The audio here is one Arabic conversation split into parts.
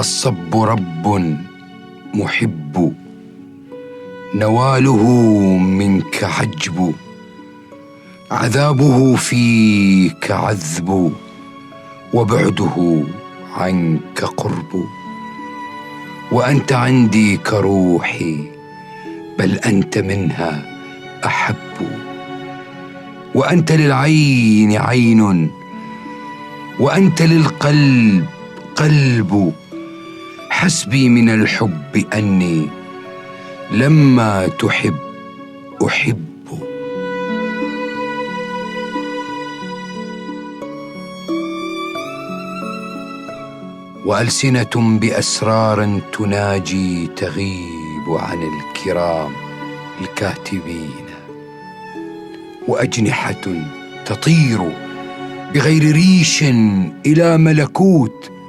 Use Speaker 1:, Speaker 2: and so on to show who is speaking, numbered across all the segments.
Speaker 1: الصب رب محب. نواله منك عجب عذابه فيك عذب. وبعده عنك قرب. وأنت عندي كروحي بل أنت منها أحب. وأنت للعين عين وأنت للقلب قلب. حسبي من الحب أني لما تحب أحب. وألسنة بأسرار تناجي تغيب عن الكرام الكاتبين. وأجنحة تطير بغير ريش إلى ملكوت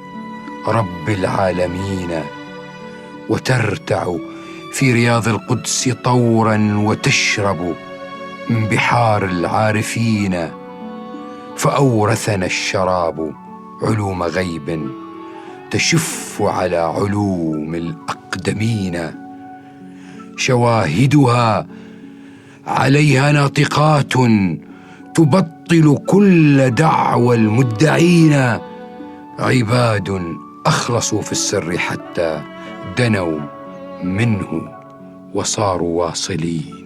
Speaker 1: رب العالمين وترتع في رياض القدس طورا وتشرب من بحار العارفين فأورثنا الشراب علوم غيب تشف على علوم الأقدمين شواهدها عليها ناطقات تبطل كل دعوى المدعين عباد أخلصوا في السر حتى دنوا منه وصاروا واصلين.